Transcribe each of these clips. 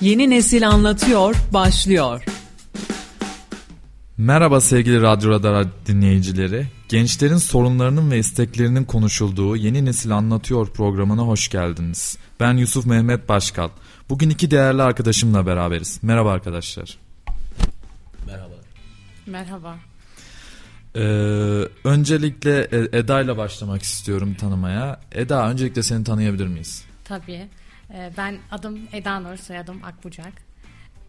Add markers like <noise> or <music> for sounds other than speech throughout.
Yeni Nesil Anlatıyor başlıyor. Merhaba sevgili Radyo Radar dinleyicileri. Gençlerin sorunlarının ve isteklerinin konuşulduğu Yeni Nesil Anlatıyor programına hoş geldiniz. Ben Yusuf Mehmet Başkal. Bugün iki değerli arkadaşımla beraberiz. Merhaba arkadaşlar. Merhaba. Merhaba. Ee, öncelikle e- Eda ile başlamak istiyorum tanımaya. Eda öncelikle seni tanıyabilir miyiz? Tabii. Ee, Ben adım Eda Nur, soyadım Akbucak.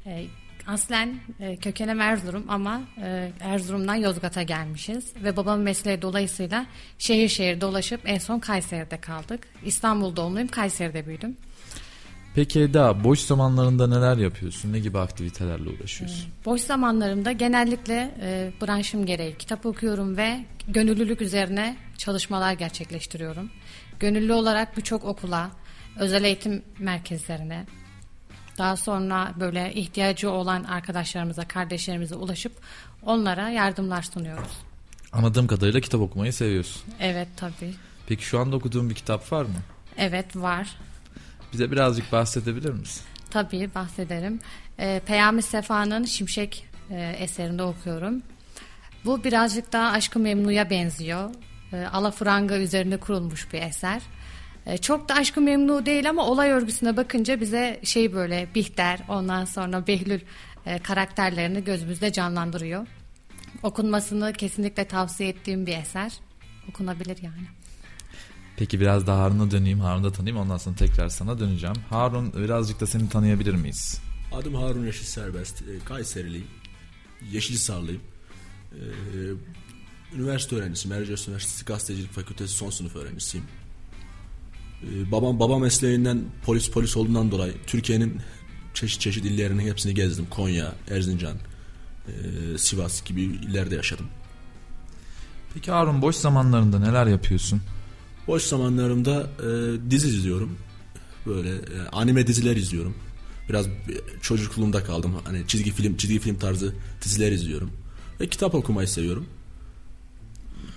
Ee, Aslen e, kökenem Erzurum ama e, Erzurum'dan Yozgat'a gelmişiz. Ve babamın mesleği dolayısıyla şehir şehir dolaşıp en son Kayseri'de kaldık. İstanbul doğumluyum, Kayseri'de büyüdüm. Peki Eda boş zamanlarında neler yapıyorsun? Ne gibi aktivitelerle uğraşıyorsun? Boş zamanlarımda genellikle e, branşım gereği kitap okuyorum ve gönüllülük üzerine çalışmalar gerçekleştiriyorum. Gönüllü olarak birçok okula, özel eğitim merkezlerine, daha sonra böyle ihtiyacı olan arkadaşlarımıza, kardeşlerimize ulaşıp onlara yardımlar sunuyoruz. Anladığım kadarıyla kitap okumayı seviyorsun. Evet tabii. Peki şu anda okuduğun bir kitap var mı? Evet var. Bize birazcık bahsedebilir misin? Tabii bahsederim. Ee, Peyami Sefa'nın Şimşek e, eserinde okuyorum. Bu birazcık daha Aşkı Memnu'ya benziyor. E, Alafranga üzerinde kurulmuş bir eser. E, çok da Aşkı Memnu değil ama olay örgüsüne bakınca bize şey böyle Bihter ondan sonra Behlül e, karakterlerini gözümüzde canlandırıyor. Okunmasını kesinlikle tavsiye ettiğim bir eser. Okunabilir yani. Peki biraz da Harun'a döneyim. Harun'u da tanıyayım ondan sonra tekrar sana döneceğim. Harun birazcık da seni tanıyabilir miyiz? Adım Harun Reşit Serbest. E, Kayseriliyim. Yeşilhisarlıyım. E, üniversite öğrencisiyim. Erciyes Üniversitesi Gazetecilik Fakültesi son sınıf öğrencisiyim. E, babam baba mesleğinden polis polis olduğundan dolayı Türkiye'nin çeşit çeşit illerinin hepsini gezdim. Konya, Erzincan, e, Sivas gibi illerde yaşadım. Peki Harun boş zamanlarında neler yapıyorsun? Boş zamanlarımda e, dizi izliyorum. Böyle e, anime diziler izliyorum. Biraz e, çocukluğumda kaldım. Hani çizgi film çizgi film tarzı diziler izliyorum. Ve kitap okumayı seviyorum.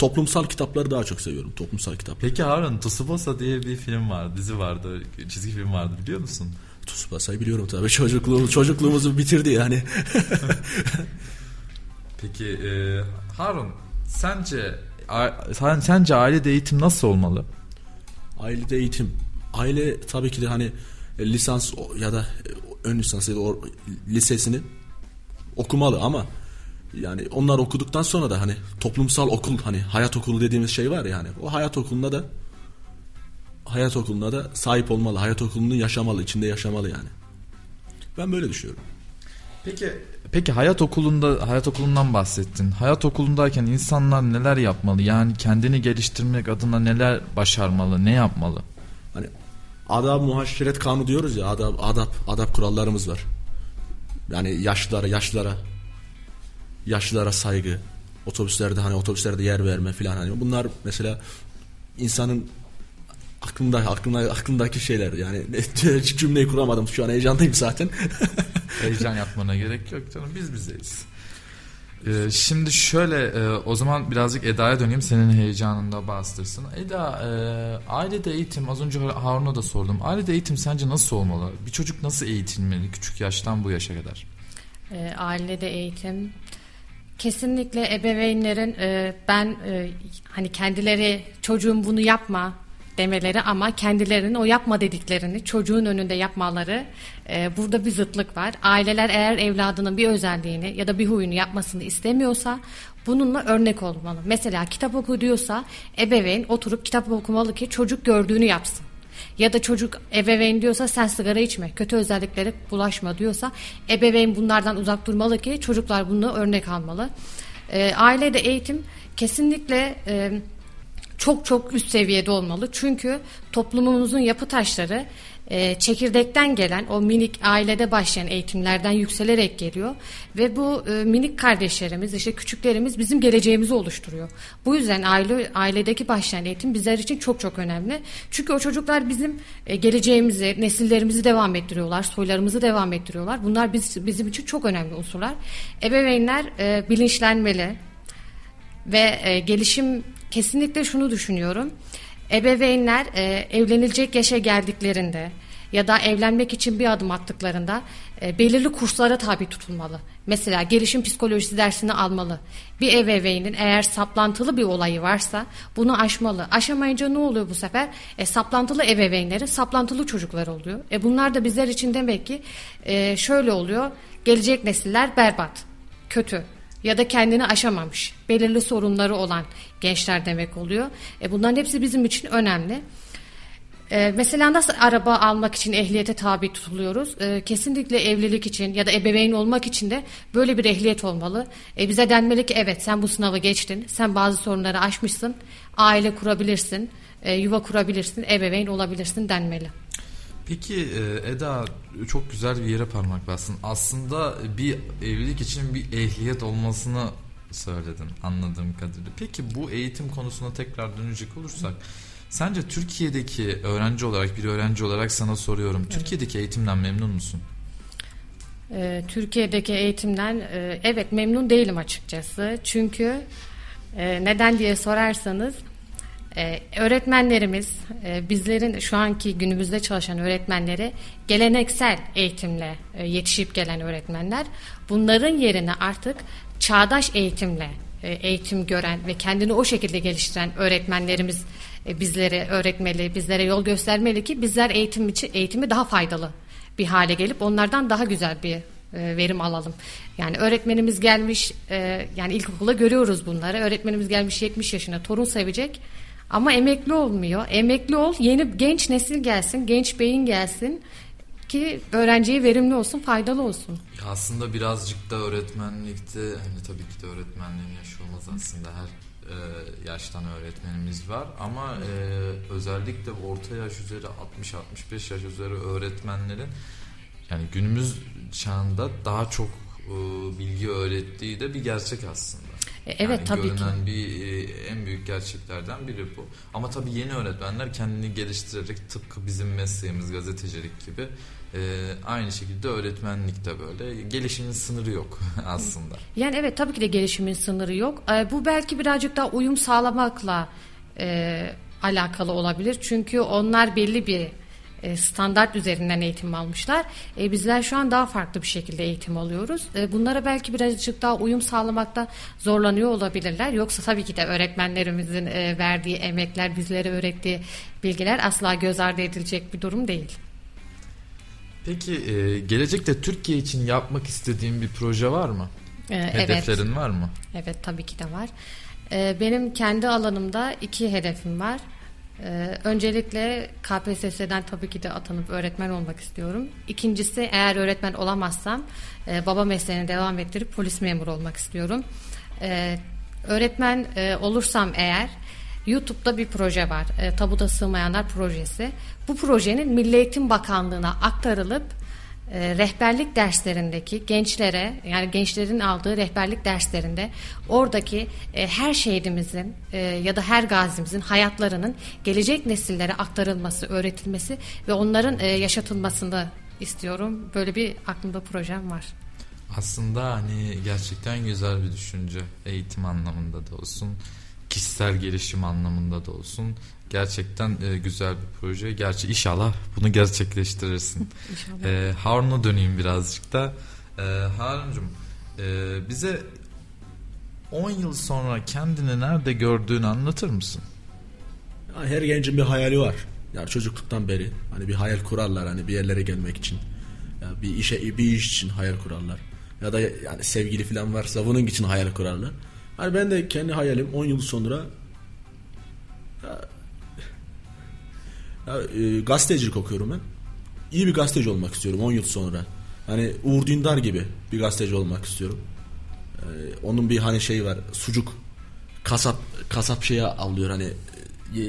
Toplumsal kitapları daha çok seviyorum. Toplumsal kitap. Peki Harun Tsubasa diye bir film var, dizi vardı, çizgi film vardı biliyor musun? Tsubasa'yı biliyorum tabii. Çocukluğumuz, çocukluğumuzu bitirdi yani. <laughs> Peki e, Harun sence sen- sence ailede eğitim nasıl olmalı? Ailede eğitim. Aile tabii ki de hani e, lisans ya da e, ön lisans ya da lisesini okumalı ama yani onlar okuduktan sonra da hani toplumsal okul hani hayat okulu dediğimiz şey var ya hani o hayat okuluna da hayat okuluna da sahip olmalı. Hayat okulunu yaşamalı, içinde yaşamalı yani. Ben böyle düşünüyorum. Peki peki hayat okulunda hayat okulundan bahsettin. Hayat okulundayken insanlar neler yapmalı? Yani kendini geliştirmek adına neler başarmalı, ne yapmalı? Hani adab muhaşeret kanunu diyoruz ya adab adab adab kurallarımız var. Yani yaşlılara yaşlılara yaşlılara saygı, otobüslerde hani otobüslerde yer verme filan hani bunlar mesela insanın aklında aklında aklındaki şeyler yani <laughs> cümleyi kuramadım şu an heyecanlıyım zaten. <laughs> Heyecan yapmana gerek yok canım biz bizeyiz. Ee, şimdi şöyle e, o zaman birazcık Eda'ya döneyim senin heyecanında bastırsın. Eda e, ailede eğitim az önce Harun'a da sordum. Ailede eğitim sence nasıl olmalı? Bir çocuk nasıl eğitilmeli küçük yaştan bu yaşa kadar? E, ailede eğitim kesinlikle ebeveynlerin e, ben e, hani kendileri çocuğum bunu yapma demeleri ama kendilerinin o yapma dediklerini çocuğun önünde yapmaları e, burada bir zıtlık var. Aileler eğer evladının bir özelliğini ya da bir huyunu yapmasını istemiyorsa bununla örnek olmalı. Mesela kitap oku diyorsa ebeveyn oturup kitap okumalı ki çocuk gördüğünü yapsın. Ya da çocuk ebeveyn diyorsa sen sigara içme, kötü özelliklere bulaşma diyorsa ebeveyn bunlardan uzak durmalı ki çocuklar bunu örnek almalı. E, ailede eğitim kesinlikle e, çok çok üst seviyede olmalı. Çünkü toplumumuzun yapı taşları e, çekirdekten gelen o minik ailede başlayan eğitimlerden yükselerek geliyor ve bu e, minik kardeşlerimiz işte küçüklerimiz bizim geleceğimizi oluşturuyor. Bu yüzden aile ailedeki başlayan eğitim bizler için çok çok önemli. Çünkü o çocuklar bizim e, geleceğimizi, nesillerimizi devam ettiriyorlar, soylarımızı devam ettiriyorlar. Bunlar biz, bizim için çok önemli unsurlar. Ebeveynler e, bilinçlenmeli ve e, gelişim kesinlikle şunu düşünüyorum. Ebeveynler e, evlenilecek yaşa geldiklerinde ya da evlenmek için bir adım attıklarında e, belirli kurslara tabi tutulmalı. Mesela gelişim psikolojisi dersini almalı. Bir ebeveynin eğer saplantılı bir olayı varsa bunu aşmalı. Aşamayınca ne oluyor bu sefer? E, saplantılı ebeveynleri saplantılı çocuklar oluyor. E, bunlar da bizler için demek ki e, şöyle oluyor. Gelecek nesiller berbat, kötü ya da kendini aşamamış, belirli sorunları olan gençler demek oluyor. E, bunların hepsi bizim için önemli. Ee, mesela nasıl araba almak için ehliyete tabi tutuluyoruz? Ee, kesinlikle evlilik için ya da ebeveyn olmak için de böyle bir ehliyet olmalı. Ee, bize denmeli ki evet sen bu sınavı geçtin, sen bazı sorunları aşmışsın, aile kurabilirsin, e, yuva kurabilirsin, ebeveyn olabilirsin denmeli. Peki e, Eda çok güzel bir yere parmak bastın. Aslında bir evlilik için bir ehliyet olmasını söyledin anladığım kadarıyla. Peki bu eğitim konusuna tekrar dönecek olursak sence Türkiye'deki öğrenci olarak bir öğrenci olarak sana soruyorum. Evet. Türkiye'deki eğitimden memnun musun? Ee, Türkiye'deki eğitimden e, evet memnun değilim açıkçası. Çünkü e, neden diye sorarsanız ee, öğretmenlerimiz, e, bizlerin şu anki günümüzde çalışan öğretmenleri geleneksel eğitimle e, yetişip gelen öğretmenler bunların yerine artık çağdaş eğitimle e, eğitim gören ve kendini o şekilde geliştiren öğretmenlerimiz e, bizlere öğretmeli, bizlere yol göstermeli ki bizler eğitim için eğitimi daha faydalı bir hale gelip onlardan daha güzel bir e, verim alalım. Yani öğretmenimiz gelmiş e, yani ilkokula görüyoruz bunları. Öğretmenimiz gelmiş 70 yaşına torun sevecek ama emekli olmuyor. Emekli ol, yeni genç nesil gelsin, genç beyin gelsin ki öğrenciye verimli olsun, faydalı olsun. Ya aslında birazcık da öğretmenlikte hani tabii ki de öğretmenliğin yaşı olmaz aslında her e, yaştan öğretmenimiz var ama e, özellikle orta yaş üzeri 60-65 yaş üzeri öğretmenlerin yani günümüz çağında daha çok e, bilgi öğrettiği de bir gerçek aslında. E, evet yani tabii görünen ki. bir e, en büyük gerçeklerden biri bu. Ama tabii yeni öğretmenler kendini geliştirerek tıpkı bizim mesleğimiz gazetecilik gibi e, aynı şekilde öğretmenlik de böyle gelişimin sınırı yok <laughs> aslında. Yani evet tabii ki de gelişimin sınırı yok. E, bu belki birazcık daha uyum sağlamakla e, alakalı olabilir. Çünkü onlar belli bir e, standart üzerinden eğitim almışlar. E, bizler şu an daha farklı bir şekilde eğitim alıyoruz. E, bunlara belki birazcık daha uyum sağlamakta zorlanıyor olabilirler. Yoksa tabii ki de öğretmenlerimizin e, verdiği emekler, bizlere öğrettiği bilgiler asla göz ardı edilecek bir durum değil. Peki e, gelecekte Türkiye için yapmak istediğin bir proje var mı? E, Hedeflerin evet. var mı? Evet tabii ki de var. E, benim kendi alanımda iki hedefim var. Ee, öncelikle KPSS'den tabii ki de atanıp öğretmen olmak istiyorum. İkincisi eğer öğretmen olamazsam e, baba mesleğini devam ettirip polis memuru olmak istiyorum. Ee, öğretmen e, olursam eğer YouTube'da bir proje var. E, Tabuta Sığmayanlar projesi. Bu projenin Milli Eğitim Bakanlığı'na aktarılıp e, rehberlik derslerindeki gençlere yani gençlerin aldığı rehberlik derslerinde oradaki e, her şehidimizin e, ya da her gazimizin hayatlarının gelecek nesillere aktarılması, öğretilmesi ve onların e, yaşatılmasını istiyorum. Böyle bir aklımda projem var. Aslında hani gerçekten güzel bir düşünce. Eğitim anlamında da olsun, kişisel gelişim anlamında da olsun gerçekten e, güzel bir proje. Gerçi inşallah bunu gerçekleştirirsin. <laughs> inşallah. E, Harun'a döneyim birazcık da. E, Harun'cum e, bize 10 yıl sonra kendini nerede gördüğünü anlatır mısın? her gencin bir hayali var. Yani çocukluktan beri hani bir hayal kurarlar hani bir yerlere gelmek için. Ya bir işe bir iş için hayal kurarlar. Ya da yani sevgili falan varsa bunun için hayal kurarlar. Hani ben de kendi hayalim 10 yıl sonra ya, ya, e, gazetecilik okuyorum ben. İyi bir gazeteci olmak istiyorum 10 yıl sonra. Hani Uğur Dündar gibi bir gazeteci olmak istiyorum. Ee, onun bir hani şey var sucuk kasap kasap şeye avlıyor hani e,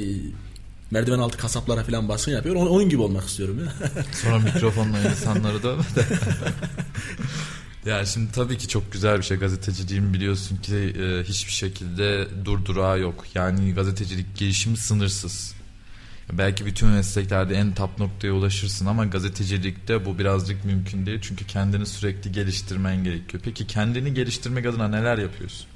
merdiven altı kasaplara falan baskın yapıyor. Onun, onun gibi olmak istiyorum ya. Sonra mikrofonla insanları dövme <laughs> de. Ya şimdi tabii ki çok güzel bir şey gazeteciliğin biliyorsun ki e, hiçbir şekilde durdurağı yok. Yani gazetecilik gelişimi sınırsız. Belki bütün mesleklerde en top noktaya ulaşırsın ama gazetecilikte bu birazcık mümkün değil. Çünkü kendini sürekli geliştirmen gerekiyor. Peki kendini geliştirmek adına neler yapıyorsun?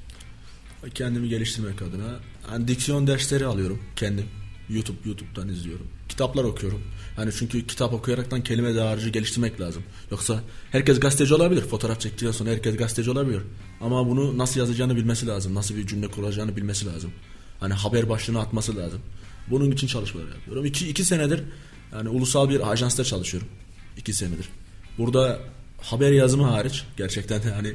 Kendimi geliştirmek adına yani diksiyon dersleri alıyorum kendim. YouTube YouTube'dan izliyorum. Kitaplar okuyorum. Yani çünkü kitap okuyaraktan kelime dağarcığı geliştirmek lazım. Yoksa herkes gazeteci olabilir. Fotoğraf çektikten sonra herkes gazeteci olabilir. Ama bunu nasıl yazacağını bilmesi lazım. Nasıl bir cümle kuracağını bilmesi lazım. Hani haber başlığını atması lazım. Bunun için çalışmalar yapıyorum. İki, iki senedir yani ulusal bir ajansta çalışıyorum. İki senedir. Burada haber yazımı hariç gerçekten hani <laughs>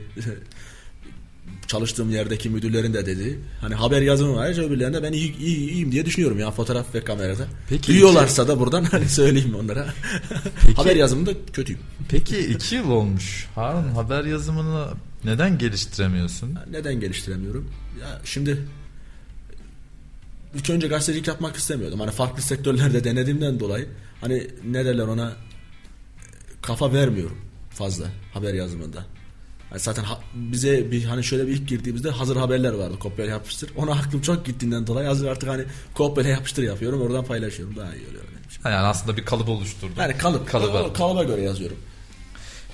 çalıştığım yerdeki müdürlerin de dediği hani haber yazımı hariç öbürlerinde ben iyi, iyi, iyiyim diye düşünüyorum ya fotoğraf ve kamerada. Peki Duyuyorlarsa da buradan hani söyleyeyim onlara. haber yazımında kötüyüm. Peki iki yıl olmuş. Harun haber yazımını neden geliştiremiyorsun? Neden geliştiremiyorum? Ya şimdi ilk önce gazetecilik yapmak istemiyordum. Hani farklı sektörlerde denediğimden dolayı hani ne derler ona kafa vermiyorum fazla haber yazımında. Yani zaten ha, bize bir hani şöyle bir ilk girdiğimizde hazır haberler vardı. Kopyala yapıştır. Ona aklım çok gittiğinden dolayı hazır artık hani kopyala yapıştır yapıyorum. Oradan paylaşıyorum. Daha iyi oluyor benim için. Yani aslında bir kalıp oluşturdun. Yani kalıp. Kalıba. o kalıba göre yazıyorum.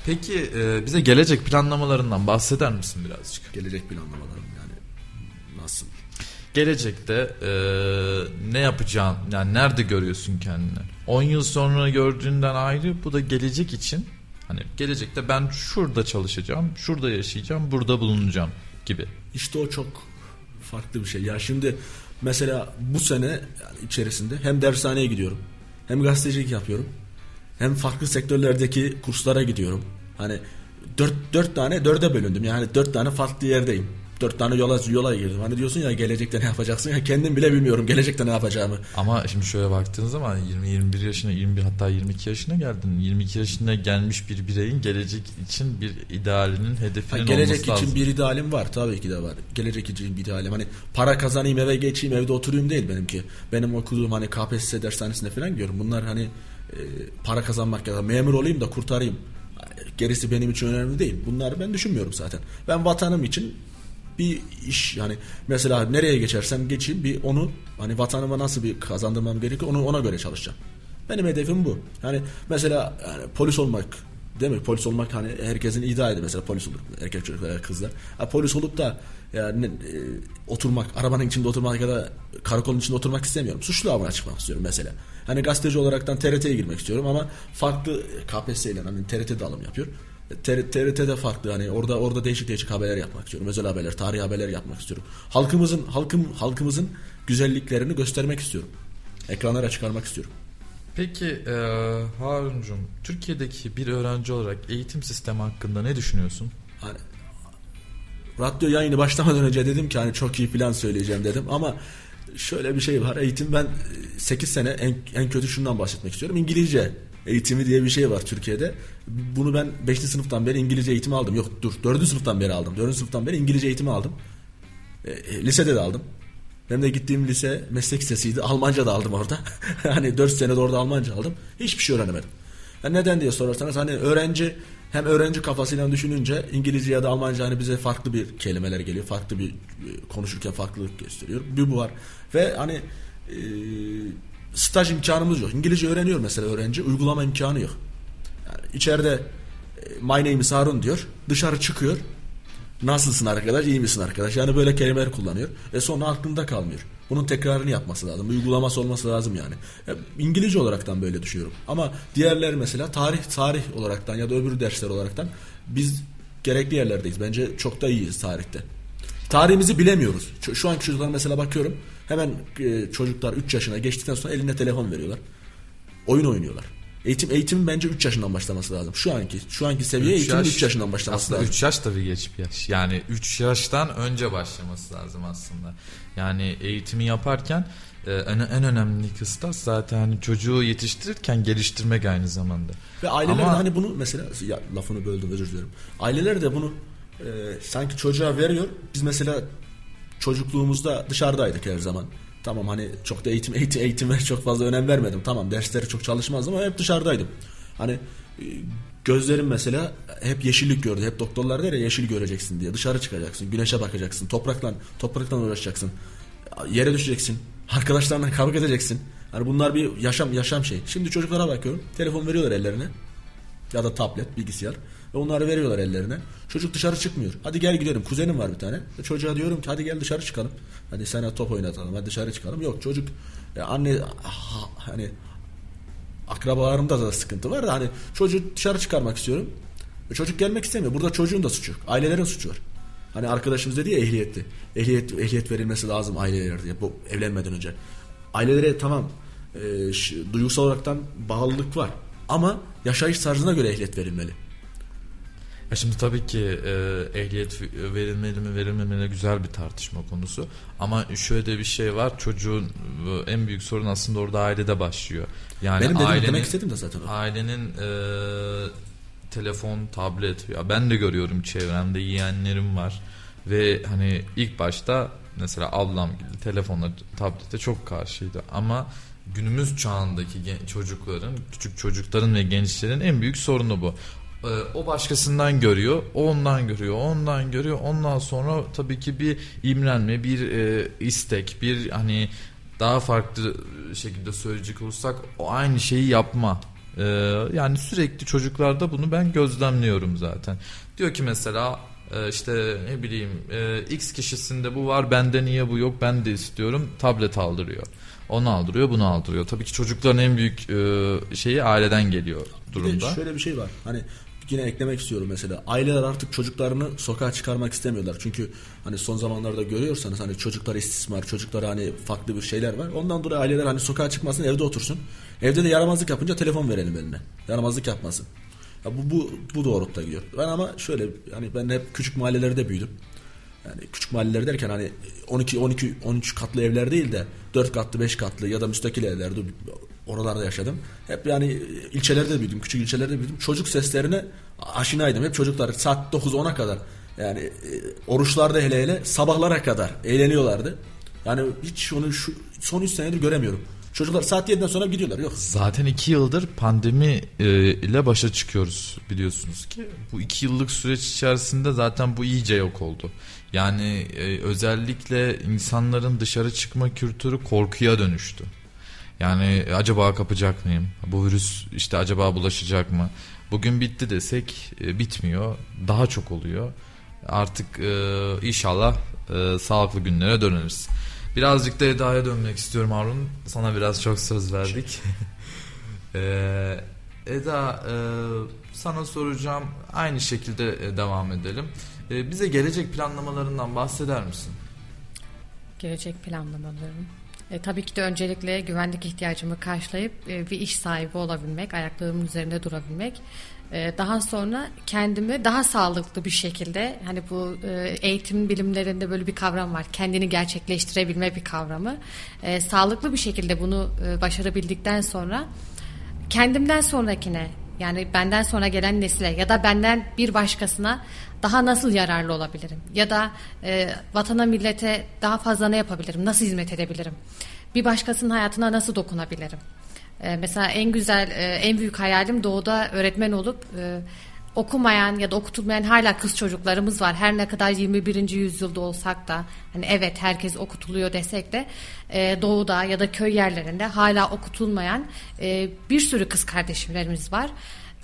Peki e, bize gelecek planlamalarından bahseder misin birazcık? Gelecek planlamalarım yani nasıl? Gelecekte e, ne yapacağın, yani nerede görüyorsun kendini? 10 yıl sonra gördüğünden ayrı bu da gelecek için hani gelecekte ben şurada çalışacağım, şurada yaşayacağım, burada bulunacağım gibi. İşte o çok farklı bir şey. Ya şimdi mesela bu sene içerisinde hem dershaneye gidiyorum, hem gazetecilik yapıyorum, hem farklı sektörlerdeki kurslara gidiyorum. Hani dört, dört tane dörde bölündüm. Yani dört tane farklı yerdeyim. Dört tane yola yola girdim. Hani diyorsun ya gelecekte ne yapacaksın? Ya kendim bile bilmiyorum gelecekte ne yapacağımı. Ama şimdi şöyle baktığın zaman 20-21 yaşına, 21 hatta 22 yaşına geldin. 22 yaşına gelmiş bir bireyin gelecek için bir idealinin, hedefinin Ha, gelecek olması için lazım. bir idealim var tabii ki de var. Gelecek için bir idealim hani para kazanayım eve geçeyim evde oturayım değil benimki. Benim okuduğum hani KPSS dershanesinde falan gidiyorum. Bunlar hani e, para kazanmak ya da memur olayım da kurtarayım. Gerisi benim için önemli değil. Bunları ben düşünmüyorum zaten. Ben vatanım için bir iş yani mesela nereye geçersem geçeyim bir onu hani vatanıma nasıl bir kazandırmam gerekiyor onu ona göre çalışacağım. Benim hedefim bu. Yani mesela yani polis olmak değil mi? Polis olmak hani herkesin ideali mesela polis olur. Erkek çocuklar, kızlar. Ha, polis olup da yani e, oturmak, arabanın içinde oturmak ya da karakolun içinde oturmak istemiyorum. Suçlu avına çıkmak istiyorum mesela. Hani gazeteci olaraktan TRT'ye girmek istiyorum ama farklı KPSS ile hani TRT'de alım yapıyor. TR- TRT'de farklı hani orada orada değişik değişik haberler yapmak istiyorum. Özel haberler, tarihi haberler yapmak istiyorum. Halkımızın halkım halkımızın güzelliklerini göstermek istiyorum. Ekranlara çıkarmak istiyorum. Peki e, Harun'cum Türkiye'deki bir öğrenci olarak eğitim sistemi hakkında ne düşünüyorsun? Hani radyo yayını başlamadan önce dedim ki hani çok iyi plan söyleyeceğim dedim ama şöyle bir şey var. Eğitim ben 8 sene en, en kötü şundan bahsetmek istiyorum. İngilizce eğitimi diye bir şey var Türkiye'de. Bunu ben 5. sınıftan beri İngilizce eğitimi aldım. Yok dur 4. sınıftan beri aldım. 4. sınıftan beri İngilizce eğitimi aldım. E, e, lisede de aldım. Benim de gittiğim lise meslek lisesiydi. Almanca da aldım orada. <laughs> hani 4 sene de orada Almanca aldım. Hiçbir şey öğrenemedim. Yani neden diye sorarsanız hani öğrenci hem öğrenci kafasıyla düşününce İngilizce ya da Almanca hani bize farklı bir kelimeler geliyor. Farklı bir konuşurken farklılık gösteriyor. Bir bu var. Ve hani e, staj imkanımız yok. İngilizce öğreniyor mesela öğrenci. Uygulama imkanı yok. Yani içeride e, my name is Harun diyor. Dışarı çıkıyor. Nasılsın arkadaş? iyi misin arkadaş? Yani böyle kelimeler kullanıyor. E sonra aklında kalmıyor. Bunun tekrarını yapması lazım. Uygulaması olması lazım yani. E, İngilizce olaraktan böyle düşünüyorum. Ama diğerler mesela tarih tarih olaraktan ya da öbür dersler olaraktan biz gerekli yerlerdeyiz. Bence çok da iyiyiz tarihte. Tarihimizi bilemiyoruz. Şu, anki çocuklar mesela bakıyorum. Hemen e, çocuklar 3 yaşına geçtikten sonra eline telefon veriyorlar. Oyun oynuyorlar. Eğitim eğitimin bence 3 yaşından başlaması lazım. Şu anki şu anki seviye Üç eğitimin yaş- 3 yaşından başlaması aslında lazım. 3 yaş tabii geç bir yaş. Yani 3 yaştan önce başlaması lazım aslında. Yani eğitimi yaparken e, en, en önemli kıstas zaten hani çocuğu yetiştirirken geliştirmek aynı zamanda. Ve aileler Ama- de hani bunu mesela ya lafını böldüm özür dilerim. Aileler de bunu e, sanki çocuğa veriyor. Biz mesela çocukluğumuzda dışarıdaydık her zaman. Tamam hani çok da eğitim, eğitim eğitime <laughs> çok fazla önem vermedim. Tamam dersleri çok çalışmazdım ama hep dışarıdaydım. Hani e, gözlerim mesela hep yeşillik gördü. Hep doktorlar der ya yeşil göreceksin diye. Dışarı çıkacaksın, güneşe bakacaksın, toprakla toprakla uğraşacaksın. Yere düşeceksin. Arkadaşlarla <laughs> kavga edeceksin. Hani bunlar bir yaşam yaşam şey. Şimdi çocuklara bakıyorum. Telefon veriyorlar ellerine. ya da tablet, bilgisayar ve onları veriyorlar ellerine. Çocuk dışarı çıkmıyor. Hadi gel gidelim. Kuzenim var bir tane. E çocuğa diyorum ki hadi gel dışarı çıkalım. Hadi sana top oynatalım. Hadi dışarı çıkalım. Yok çocuk e, anne ha, hani akrabalarımda da sıkıntı var da hani çocuğu dışarı çıkarmak istiyorum. E, çocuk gelmek istemiyor. Burada çocuğun da suçu. Ailelerin suçu var. Hani arkadaşımız dedi ya ehliyetli. Ehliyet ehliyet verilmesi lazım ailelere diye bu evlenmeden önce. Ailelere tamam e, duygusal olaraktan bağlılık var. Ama yaşayış tarzına göre ehliyet verilmeli. Ya şimdi tabii ki e, ehliyet verilmeli mi verilmemeli güzel bir tartışma konusu. Ama şöyle de bir şey var. Çocuğun en büyük sorun aslında orada ailede başlıyor. Yani Benim ailenin, demek istedim de zaten o. Ailenin e, telefon, tablet ya ben de görüyorum çevremde yeğenlerim var ve hani ilk başta mesela ablam gibi telefonla tablete çok karşıydı ama günümüz çağındaki çocukların, küçük çocukların ve gençlerin en büyük sorunu bu. Ee, o başkasından görüyor, o ondan görüyor, ondan görüyor. Ondan sonra tabii ki bir imrenme, bir e, istek, bir hani daha farklı şekilde söyleyecek olursak o aynı şeyi yapma. Ee, yani sürekli çocuklarda bunu ben gözlemliyorum zaten. Diyor ki mesela e, işte ne bileyim e, X kişisinde bu var bende niye bu yok ben de istiyorum tablet aldırıyor. Onu aldırıyor bunu aldırıyor. Tabii ki çocukların en büyük e, şeyi aileden geliyor Bir durumda. şöyle bir şey var. Hani yine eklemek istiyorum mesela. Aileler artık çocuklarını sokağa çıkarmak istemiyorlar. Çünkü hani son zamanlarda görüyorsanız hani çocuklar istismar, çocuklara hani farklı bir şeyler var. Ondan dolayı aileler hani sokağa çıkmasın, evde otursun. Evde de yaramazlık yapınca telefon verelim eline. Yaramazlık yapmasın. Ya bu bu bu doğrultuda gidiyor. Ben ama şöyle hani ben hep küçük mahallelerde büyüdüm. Yani küçük mahalleler derken hani 12 12 13 katlı evler değil de 4 katlı 5 katlı ya da müstakil evlerde oralarda yaşadım. Hep yani ilçelerde büyüdüm, küçük ilçelerde büyüdüm. Çocuk seslerine aşinaydım. Hep çocuklar saat 9-10'a kadar yani e, oruçlarda hele hele sabahlara kadar eğleniyorlardı. Yani hiç onu şu son 3 senedir göremiyorum. Çocuklar saat 7'den sonra gidiyorlar. Yok. Zaten iki yıldır pandemi e, ile başa çıkıyoruz biliyorsunuz ki. Bu iki yıllık süreç içerisinde zaten bu iyice yok oldu. Yani e, özellikle insanların dışarı çıkma kültürü korkuya dönüştü. Yani e, acaba kapacak mıyım? Bu virüs işte acaba bulaşacak mı? Bugün bitti desek e, bitmiyor. Daha çok oluyor. Artık e, inşallah e, sağlıklı günlere döneriz. Birazcık da Eda'ya dönmek istiyorum Harun. Sana biraz çok söz verdik. Ee, <laughs> Eda e, sana soracağım. Aynı şekilde e, devam edelim. E, bize gelecek planlamalarından bahseder misin? Gelecek planlamalarım. E, tabii ki de öncelikle güvenlik ihtiyacımı karşılayıp e, bir iş sahibi olabilmek, ayaklarımın üzerinde durabilmek. E, daha sonra kendimi daha sağlıklı bir şekilde, hani bu eğitim bilimlerinde böyle bir kavram var, kendini gerçekleştirebilme bir kavramı. Sağlıklı bir şekilde bunu başarabildikten sonra kendimden sonrakine yani benden sonra gelen nesile ya da benden bir başkasına daha nasıl yararlı olabilirim? Ya da e, vatana millete daha fazla ne yapabilirim? Nasıl hizmet edebilirim? Bir başkasının hayatına nasıl dokunabilirim? E, mesela en güzel, e, en büyük hayalim doğuda öğretmen olup e, okumayan ya da okutulmayan hala kız çocuklarımız var. Her ne kadar 21. yüzyılda olsak da hani evet herkes okutuluyor desek de e, doğuda ya da köy yerlerinde hala okutulmayan e, bir sürü kız kardeşlerimiz var.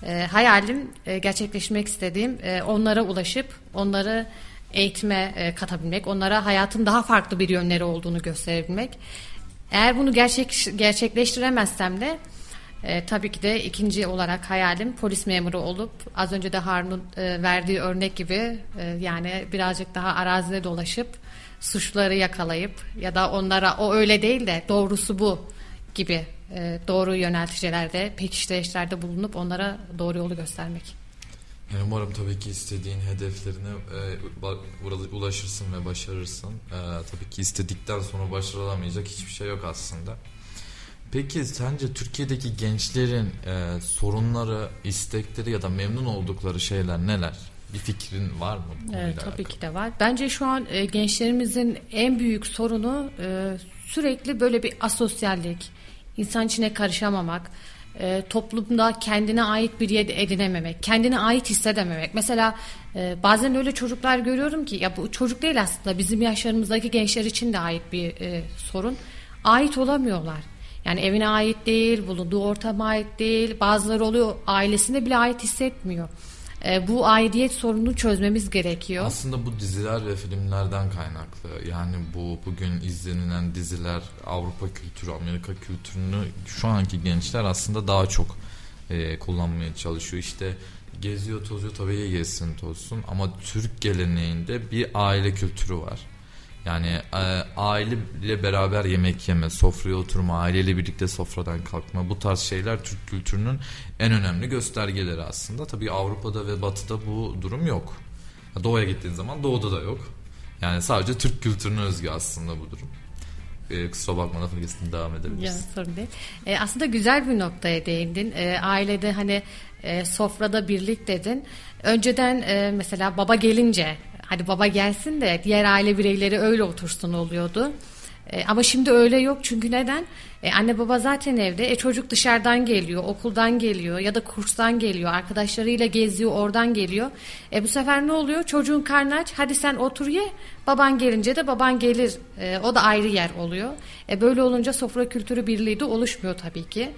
E, hayalim e, gerçekleşmek istediğim e, onlara ulaşıp onları eğitime e, katabilmek, onlara hayatın daha farklı bir yönleri olduğunu gösterebilmek. Eğer bunu gerçek gerçekleştiremezsem de e, tabii ki de ikinci olarak hayalim polis memuru olup az önce de Harun'un e, verdiği örnek gibi e, yani birazcık daha arazide dolaşıp suçları yakalayıp ya da onlara o öyle değil de doğrusu bu gibi e, doğru yönelticilerde pekiştirişlerde bulunup onlara doğru yolu göstermek. Yani umarım tabii ki istediğin hedeflerine e, ulaşırsın ve başarırsın. E, tabii ki istedikten sonra başarılamayacak hiçbir şey yok aslında. Peki sence Türkiye'deki gençlerin e, sorunları, istekleri ya da memnun oldukları şeyler neler? Bir fikrin var mı? bu konuyla Evet, tabii alakalı? ki de var. Bence şu an e, gençlerimizin en büyük sorunu e, sürekli böyle bir asosyallik, insan içine karışamamak, e, toplumda kendine ait bir yer edinememek, kendine ait hissedememek. Mesela e, bazen öyle çocuklar görüyorum ki ya bu çocuk değil aslında bizim yaşlarımızdaki gençler için de ait bir e, sorun. Ait olamıyorlar. Yani evine ait değil, bulunduğu ortama ait değil. Bazıları oluyor ailesine bile ait hissetmiyor. E, bu aidiyet sorununu çözmemiz gerekiyor. Aslında bu diziler ve filmlerden kaynaklı. Yani bu bugün izlenilen diziler Avrupa kültürü, Amerika kültürünü şu anki gençler aslında daha çok e, kullanmaya çalışıyor. İşte geziyor tozuyor tabii gezsin tozsun ama Türk geleneğinde bir aile kültürü var. Yani e, aileyle beraber yemek yeme, sofraya oturma, aileyle birlikte sofradan kalkma bu tarz şeyler Türk kültürünün en önemli göstergeleri aslında. Tabii Avrupa'da ve Batı'da bu durum yok. Doğu'ya gittiğin zaman Doğu'da da yok. Yani sadece Türk kültürüne özgü aslında bu durum. Ee, kusura bakma lafını kestim devam edebiliriz. Ya, sorun değil. E, aslında güzel bir noktaya değindin. E, ailede hani e, sofrada birlik dedin. Önceden e, mesela baba gelince hadi baba gelsin de diğer aile bireyleri öyle otursun oluyordu. E, ama şimdi öyle yok çünkü neden? E, anne baba zaten evde. E, çocuk dışarıdan geliyor, okuldan geliyor ya da kurstan geliyor, arkadaşlarıyla geziyor, oradan geliyor. E, bu sefer ne oluyor? Çocuğun karnı aç, hadi sen otur ye. Baban gelince de baban gelir. E, o da ayrı yer oluyor. E, böyle olunca sofra kültürü birliği de oluşmuyor tabii ki.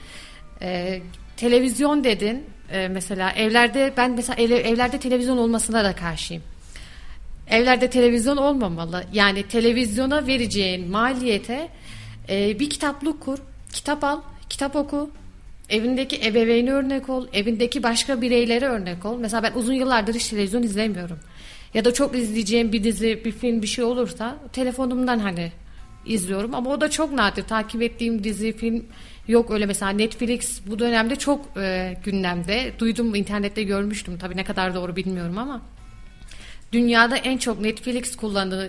E, televizyon dedin. E, mesela evlerde ben mesela ev, evlerde televizyon olmasına da karşıyım. Evlerde televizyon olmamalı. Yani televizyona vereceğin maliyete e, bir kitaplık kur, kitap al, kitap oku. Evindeki ebeveyni örnek ol, evindeki başka bireylere örnek ol. Mesela ben uzun yıllardır hiç televizyon izlemiyorum. Ya da çok izleyeceğim bir dizi, bir film, bir şey olursa telefonumdan hani izliyorum. Ama o da çok nadir. Takip ettiğim dizi, film yok öyle mesela Netflix bu dönemde çok e, gündemde. Duydum internette görmüştüm. Tabii ne kadar doğru bilmiyorum ama dünyada en çok Netflix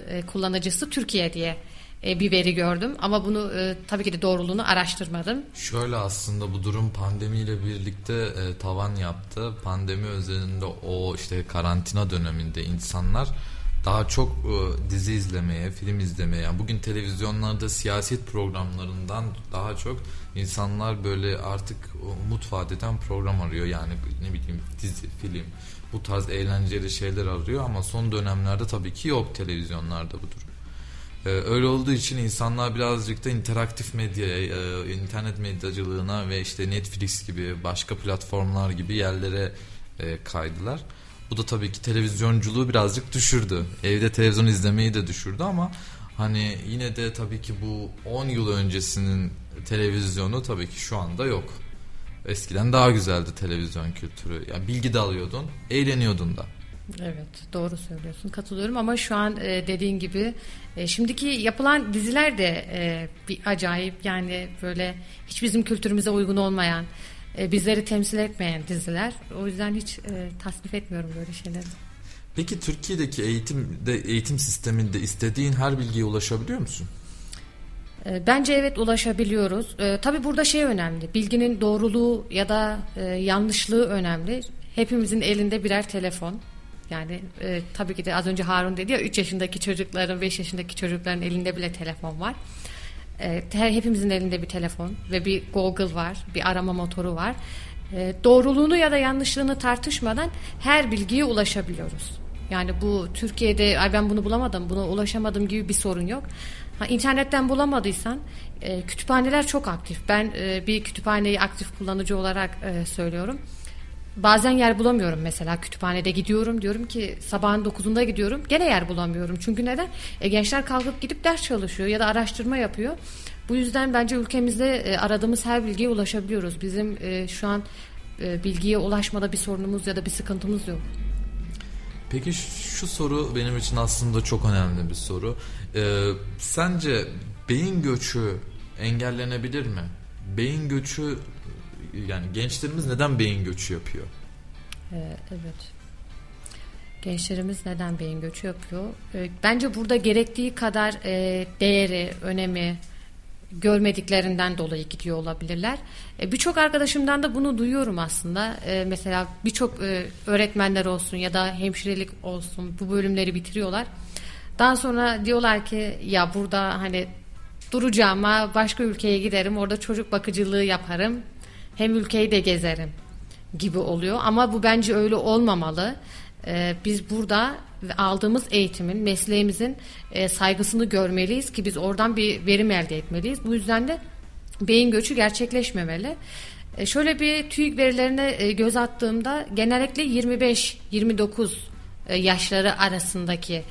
e, kullanıcısı Türkiye diye e, bir veri gördüm ama bunu e, tabii ki de doğruluğunu araştırmadım. Şöyle aslında bu durum pandemiyle birlikte tavan yaptı. Pandemi özelinde o işte karantina döneminde insanlar daha çok dizi izlemeye, film izlemeye, yani bugün televizyonlarda siyaset programlarından daha çok insanlar böyle artık umut vadeden program arıyor. Yani ne bileyim dizi, film, bu tarz eğlenceli şeyler arıyor ama son dönemlerde tabii ki yok televizyonlarda bu durum. Ee, öyle olduğu için insanlar birazcık da interaktif medyaya, e, internet medyacılığına ve işte Netflix gibi başka platformlar gibi yerlere e, kaydılar. Bu da tabii ki televizyonculuğu birazcık düşürdü. Evde televizyon izlemeyi de düşürdü ama hani yine de tabii ki bu 10 yıl öncesinin televizyonu tabii ki şu anda yok. Eskiden daha güzeldi televizyon kültürü. Yani bilgi de alıyordun, eğleniyordun da. Evet doğru söylüyorsun katılıyorum ama şu an e, dediğin gibi e, şimdiki yapılan diziler de e, bir acayip yani böyle hiç bizim kültürümüze uygun olmayan e, bizleri temsil etmeyen diziler o yüzden hiç e, tasnif etmiyorum böyle şeyleri. Peki Türkiye'deki eğitimde eğitim sisteminde istediğin her bilgiye ulaşabiliyor musun? E, bence evet ulaşabiliyoruz. E, tabii burada şey önemli. Bilginin doğruluğu ya da e, yanlışlığı önemli. Hepimizin elinde birer telefon. Yani e, tabii ki de az önce Harun dedi ya 3 yaşındaki çocukların 5 yaşındaki çocukların elinde bile telefon var. E, hepimizin elinde bir telefon ve bir Google var, bir arama motoru var. E, doğruluğunu ya da yanlışlığını tartışmadan her bilgiye ulaşabiliyoruz. Yani bu Türkiye'de ay ben bunu bulamadım, buna ulaşamadım gibi bir sorun yok. Ha, internetten bulamadıysan e, kütüphaneler çok aktif. Ben e, bir kütüphaneyi aktif kullanıcı olarak e, söylüyorum. Bazen yer bulamıyorum mesela kütüphanede gidiyorum diyorum ki sabahın 9'unda gidiyorum gene yer bulamıyorum. Çünkü neden? E, gençler kalkıp gidip ders çalışıyor ya da araştırma yapıyor. Bu yüzden bence ülkemizde e, aradığımız her bilgiye ulaşabiliyoruz. Bizim e, şu an e, bilgiye ulaşmada bir sorunumuz ya da bir sıkıntımız yok. Peki şu soru benim için aslında çok önemli bir soru. Ee, sence beyin göçü engellenebilir mi? Beyin göçü yani gençlerimiz neden beyin göçü yapıyor? Ee, evet. Gençlerimiz neden beyin göçü yapıyor? Ee, bence burada gerektiği kadar e, değeri, önemi görmediklerinden dolayı gidiyor olabilirler. E, birçok arkadaşımdan da bunu duyuyorum aslında. E, mesela birçok e, öğretmenler olsun ya da hemşirelik olsun bu bölümleri bitiriyorlar. Daha sonra diyorlar ki ya burada hani duracağıma başka ülkeye giderim orada çocuk bakıcılığı yaparım hem ülkeyi de gezerim gibi oluyor ama bu bence öyle olmamalı. Ee, biz burada aldığımız eğitimin, mesleğimizin e, saygısını görmeliyiz ki biz oradan bir verim elde etmeliyiz. Bu yüzden de beyin göçü gerçekleşmemeli. E, şöyle bir TÜİK verilerine e, göz attığımda genellikle 25-29 e, yaşları arasındaki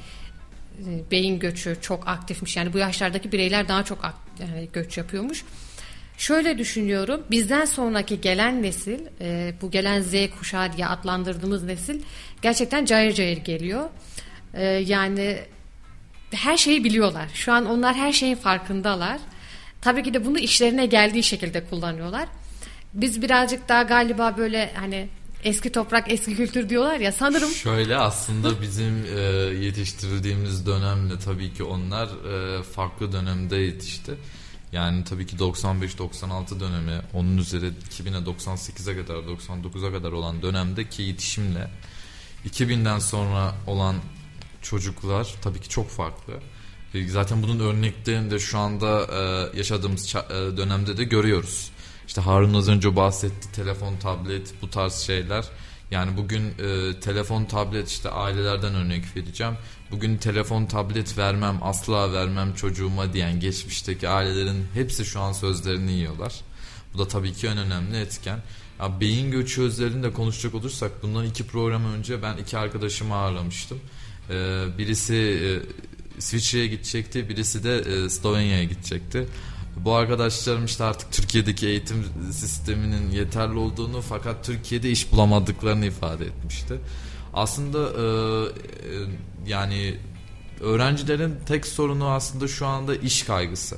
beyin göçü çok aktifmiş. Yani bu yaşlardaki bireyler daha çok göç yapıyormuş. Şöyle düşünüyorum. Bizden sonraki gelen nesil, e, bu gelen Z kuşağı diye adlandırdığımız nesil gerçekten cayır cayır geliyor. E, yani her şeyi biliyorlar. Şu an onlar her şeyin farkındalar. Tabii ki de bunu işlerine geldiği şekilde kullanıyorlar. Biz birazcık daha galiba böyle hani eski toprak eski kültür diyorlar ya sanırım Şöyle aslında bizim e, yetiştirildiğimiz dönemle tabii ki onlar e, farklı dönemde yetişti. Yani tabii ki 95-96 dönemi onun üzeri 2000'e 98'e kadar 99'a kadar olan dönemdeki yetişimle 2000'den sonra olan çocuklar tabii ki çok farklı. E, Zaten bunun örneklerini de şu anda e, yaşadığımız e, dönemde de görüyoruz. İşte Harun az önce bahsetti telefon, tablet bu tarz şeyler. Yani bugün telefon, tablet işte ailelerden örnek vereceğim. Bugün telefon, tablet vermem, asla vermem çocuğuma diyen geçmişteki ailelerin hepsi şu an sözlerini yiyorlar. Bu da tabii ki en önemli etken. Ya beyin göçü üzerinde konuşacak olursak bundan iki program önce ben iki arkadaşımı ağırlamıştım. Ee, birisi e, İsviçre'ye gidecekti, birisi de e, Slovenya'ya gidecekti. Bu arkadaşlarım işte artık Türkiye'deki eğitim sisteminin yeterli olduğunu fakat Türkiye'de iş bulamadıklarını ifade etmişti. Aslında e, e, yani öğrencilerin tek sorunu aslında şu anda iş kaygısı.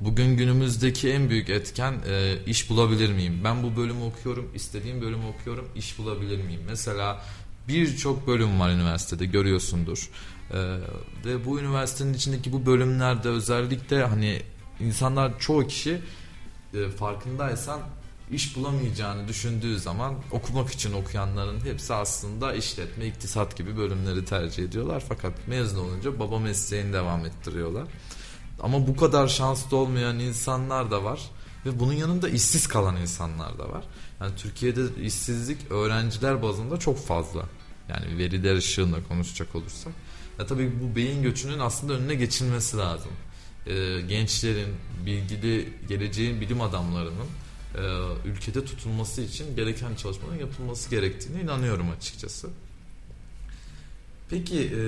Bugün günümüzdeki en büyük etken e, iş bulabilir miyim? Ben bu bölümü okuyorum, istediğim bölümü okuyorum, iş bulabilir miyim? Mesela birçok bölüm var üniversitede görüyorsundur. E, ve bu üniversitenin içindeki bu bölümlerde özellikle hani insanlar çoğu kişi e, farkındaysan iş bulamayacağını düşündüğü zaman okumak için okuyanların hepsi aslında işletme, iktisat gibi bölümleri tercih ediyorlar. Fakat mezun olunca baba mesleğini devam ettiriyorlar. Ama bu kadar şanslı olmayan insanlar da var ve bunun yanında işsiz kalan insanlar da var. Yani Türkiye'de işsizlik öğrenciler bazında çok fazla. Yani veriler ışığında konuşacak olursak. Ya tabii bu beyin göçünün aslında önüne geçilmesi lazım. Ee, gençlerin, bilgili geleceğin bilim adamlarının e, ülkede tutulması için gereken çalışmaların yapılması gerektiğine inanıyorum açıkçası. Peki e,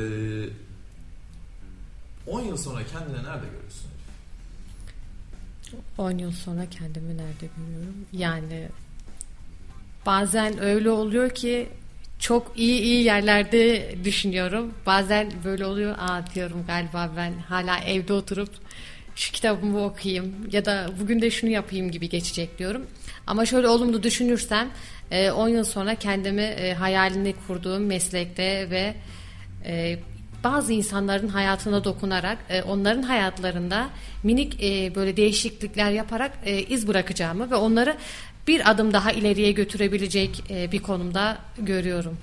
10 yıl sonra kendini nerede görüyorsun? 10 yıl sonra kendimi nerede görüyorum? Yani bazen öyle oluyor ki çok iyi iyi yerlerde düşünüyorum. Bazen böyle oluyor. Aa diyorum galiba ben hala evde oturup şu kitabımı okuyayım ya da bugün de şunu yapayım gibi geçecek diyorum. Ama şöyle olumlu düşünürsem e, 10 yıl sonra kendimi e, hayalini kurduğum meslekte ve e, bazı insanların hayatına dokunarak e, onların hayatlarında minik e, böyle değişiklikler yaparak e, iz bırakacağımı ve onları bir adım daha ileriye götürebilecek e, bir konumda görüyorum.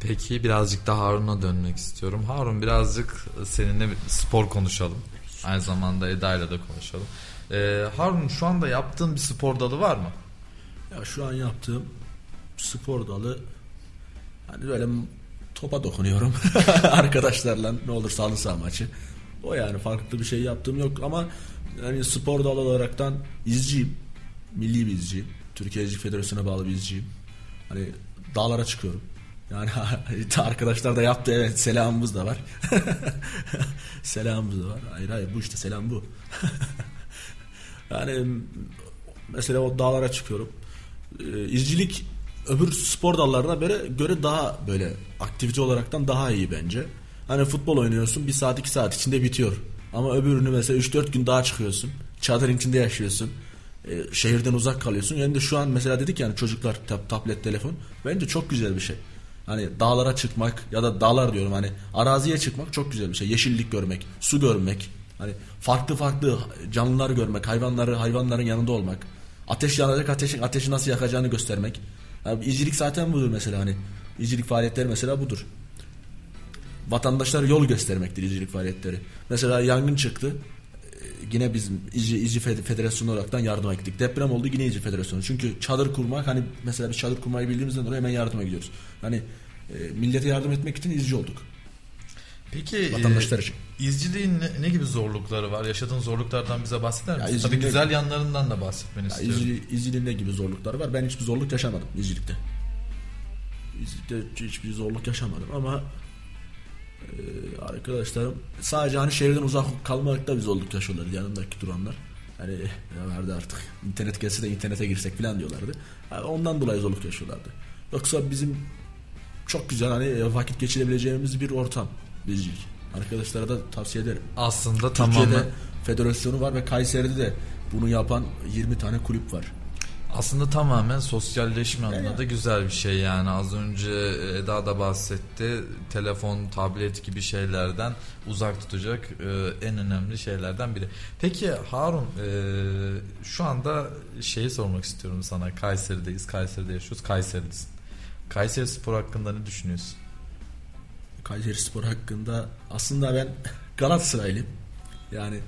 Peki birazcık da Harun'a dönmek istiyorum. Harun birazcık seninle bir spor konuşalım. Aynı zamanda Eda ile de konuşalım. Ee, Harun şu anda yaptığın bir spor dalı var mı? Ya şu an yaptığım spor dalı hani böyle topa dokunuyorum <laughs> arkadaşlarla ne olursa halı saha maçı. O yani farklı bir şey yaptığım yok ama yani spor dalı olaraktan izciyim. Milli bir izciyim. Türkiye İzci Federasyonu'na bağlı bir izciyim. Hani dağlara çıkıyorum. Yani <laughs> arkadaşlar da yaptı evet selamımız da var. <laughs> selamımız da var. Hayır hayır bu işte selam bu. <laughs> yani mesela o dağlara çıkıyorum. Ee, izcilik öbür spor dallarına göre, göre daha böyle aktivite olaraktan daha iyi bence. Hani futbol oynuyorsun bir saat iki saat içinde bitiyor. Ama öbürünü mesela 3-4 gün daha çıkıyorsun. Çadırın içinde yaşıyorsun. Ee, şehirden uzak kalıyorsun. Yani de şu an mesela dedik yani çocuklar tab- tablet telefon. Bence çok güzel bir şey. Hani dağlara çıkmak ya da dağlar diyorum hani araziye çıkmak çok güzel bir şey. Yeşillik görmek, su görmek. Hani farklı farklı canlılar görmek, hayvanları hayvanların yanında olmak. Ateş yanacak ateşin ateşi nasıl yakacağını göstermek. Yani izcilik zaten budur mesela hani. İzcilik faaliyetleri mesela budur. Vatandaşlar yol göstermektir izcilik faaliyetleri. Mesela yangın çıktı. Yine biz İzci, İzci Fed- Federasyonu olaraktan yardıma gittik. Deprem oldu yine İzci Federasyonu. Çünkü çadır kurmak hani mesela biz çadır kurmayı bildiğimizden dolayı hemen yardıma gidiyoruz. Hani e, millete yardım etmek için izci olduk. Peki Vatandaşlar e, için. izciliğin ne, ne gibi zorlukları var? Yaşadığın zorluklardan bize bahseder Ya misin? Tabii izcilik- güzel yanlarından da bahsetmeni Ya istiyorum. izci, izciliğin ne gibi zorlukları var? Ben hiçbir zorluk yaşamadım izcilikte. İzcilikte hiçbir zorluk yaşamadım ama e, arkadaşlarım sadece hani şehirden uzak kalmakta bir zorluk yaşıyorlar yanımdaki duranlar. Hani ya vardı artık internet gelse de internete girsek falan diyorlardı. Yani ondan dolayı zorluk yaşıyorlardı. Yoksa bizim çok güzel hani vakit geçirebileceğimiz bir ortam izcilik. Arkadaşlara da tavsiye ederim. Aslında Türkiye'de tamamen federasyonu var ve Kayseri'de de bunu yapan 20 tane kulüp var. Aslında tamamen sosyalleşme adına da güzel bir şey yani az önce Eda da bahsetti telefon tablet gibi şeylerden uzak tutacak e, en önemli şeylerden biri. Peki Harun e, şu anda şeyi sormak istiyorum sana Kayseri'deyiz Kayseri'de yaşıyoruz Kayseri'lisin. Kayseri Spor hakkında ne düşünüyorsun? Kayseri Spor hakkında aslında ben <laughs> Galatasaraylıyım. Yani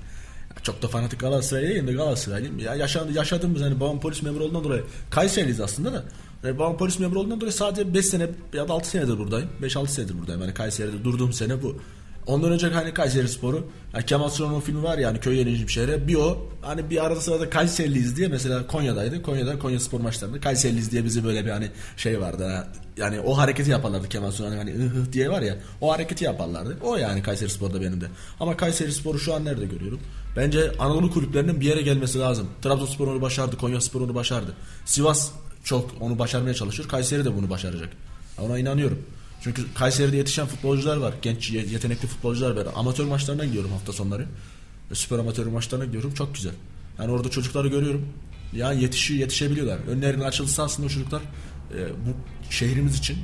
çok da fanatik Galatasaraylı değilim de Galatasaraylıyım. Ya yaşadı, yaşadığımız hani babam polis memuru olduğundan dolayı Kayseri'liyiz aslında da. Yani babam polis memuru olduğundan dolayı sadece 5 sene ya da 6 senedir buradayım. 5-6 senedir buradayım. Yani Kayseri'de durduğum sene bu. Ondan önce hani Kayseri Sporu. Yani Kemal Sunal'ın filmi var ya hani köy yeni şehre. Bir o hani bir arada sırada Kayseriliyiz diye mesela Konya'daydı. Konya'da Konya Spor maçlarında Kayseriliyiz diye bizi böyle bir hani şey vardı. Yani o hareketi yaparlardı Kemal Sunal hani ıh ıh diye var ya. O hareketi yaparlardı. O yani Kayseri Spor'da benim de. Ama Kayseri Spor'u şu an nerede görüyorum? Bence Anadolu kulüplerinin bir yere gelmesi lazım. Trabzonspor onu başardı, Konya Spor onu başardı. Sivas çok onu başarmaya çalışıyor. Kayseri de bunu başaracak. Ona inanıyorum. Çünkü Kayseri'de yetişen futbolcular var. Genç ye- yetenekli futbolcular var. Amatör maçlarına gidiyorum hafta sonları. Süper amatör maçlarına gidiyorum. Çok güzel. Yani orada çocukları görüyorum. Yani yetişiyor, yetişebiliyorlar. Önlerinin açılsa aslında o çocuklar e, bu şehrimiz için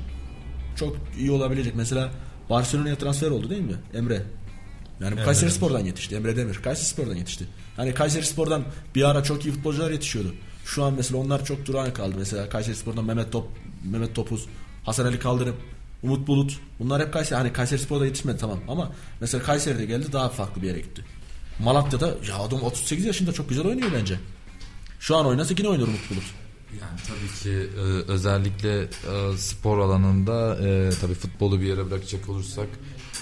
çok iyi olabilecek. Mesela Barcelona'ya transfer oldu değil mi? Emre. Yani bu Kayseri Spor'dan yetişti. Emre Demir. Kayseri Spor'dan yetişti. Hani Kayseri Spor'dan bir ara çok iyi futbolcular yetişiyordu. Şu an mesela onlar çok durağan kaldı. Mesela Kayseri Spor'dan Mehmet Top, Mehmet Topuz, Hasan Ali Kaldırım, Umut Bulut. Bunlar hep Kayseri. Hani Kayseri Spor'da yetişmedi tamam ama mesela Kayseri'de geldi daha farklı bir yere gitti. Malatya'da ya adam 38 yaşında çok güzel oynuyor bence. Şu an oynasa yine oynar Umut Bulut. Yani tabii ki e, özellikle e, spor alanında e, tabii futbolu bir yere bırakacak olursak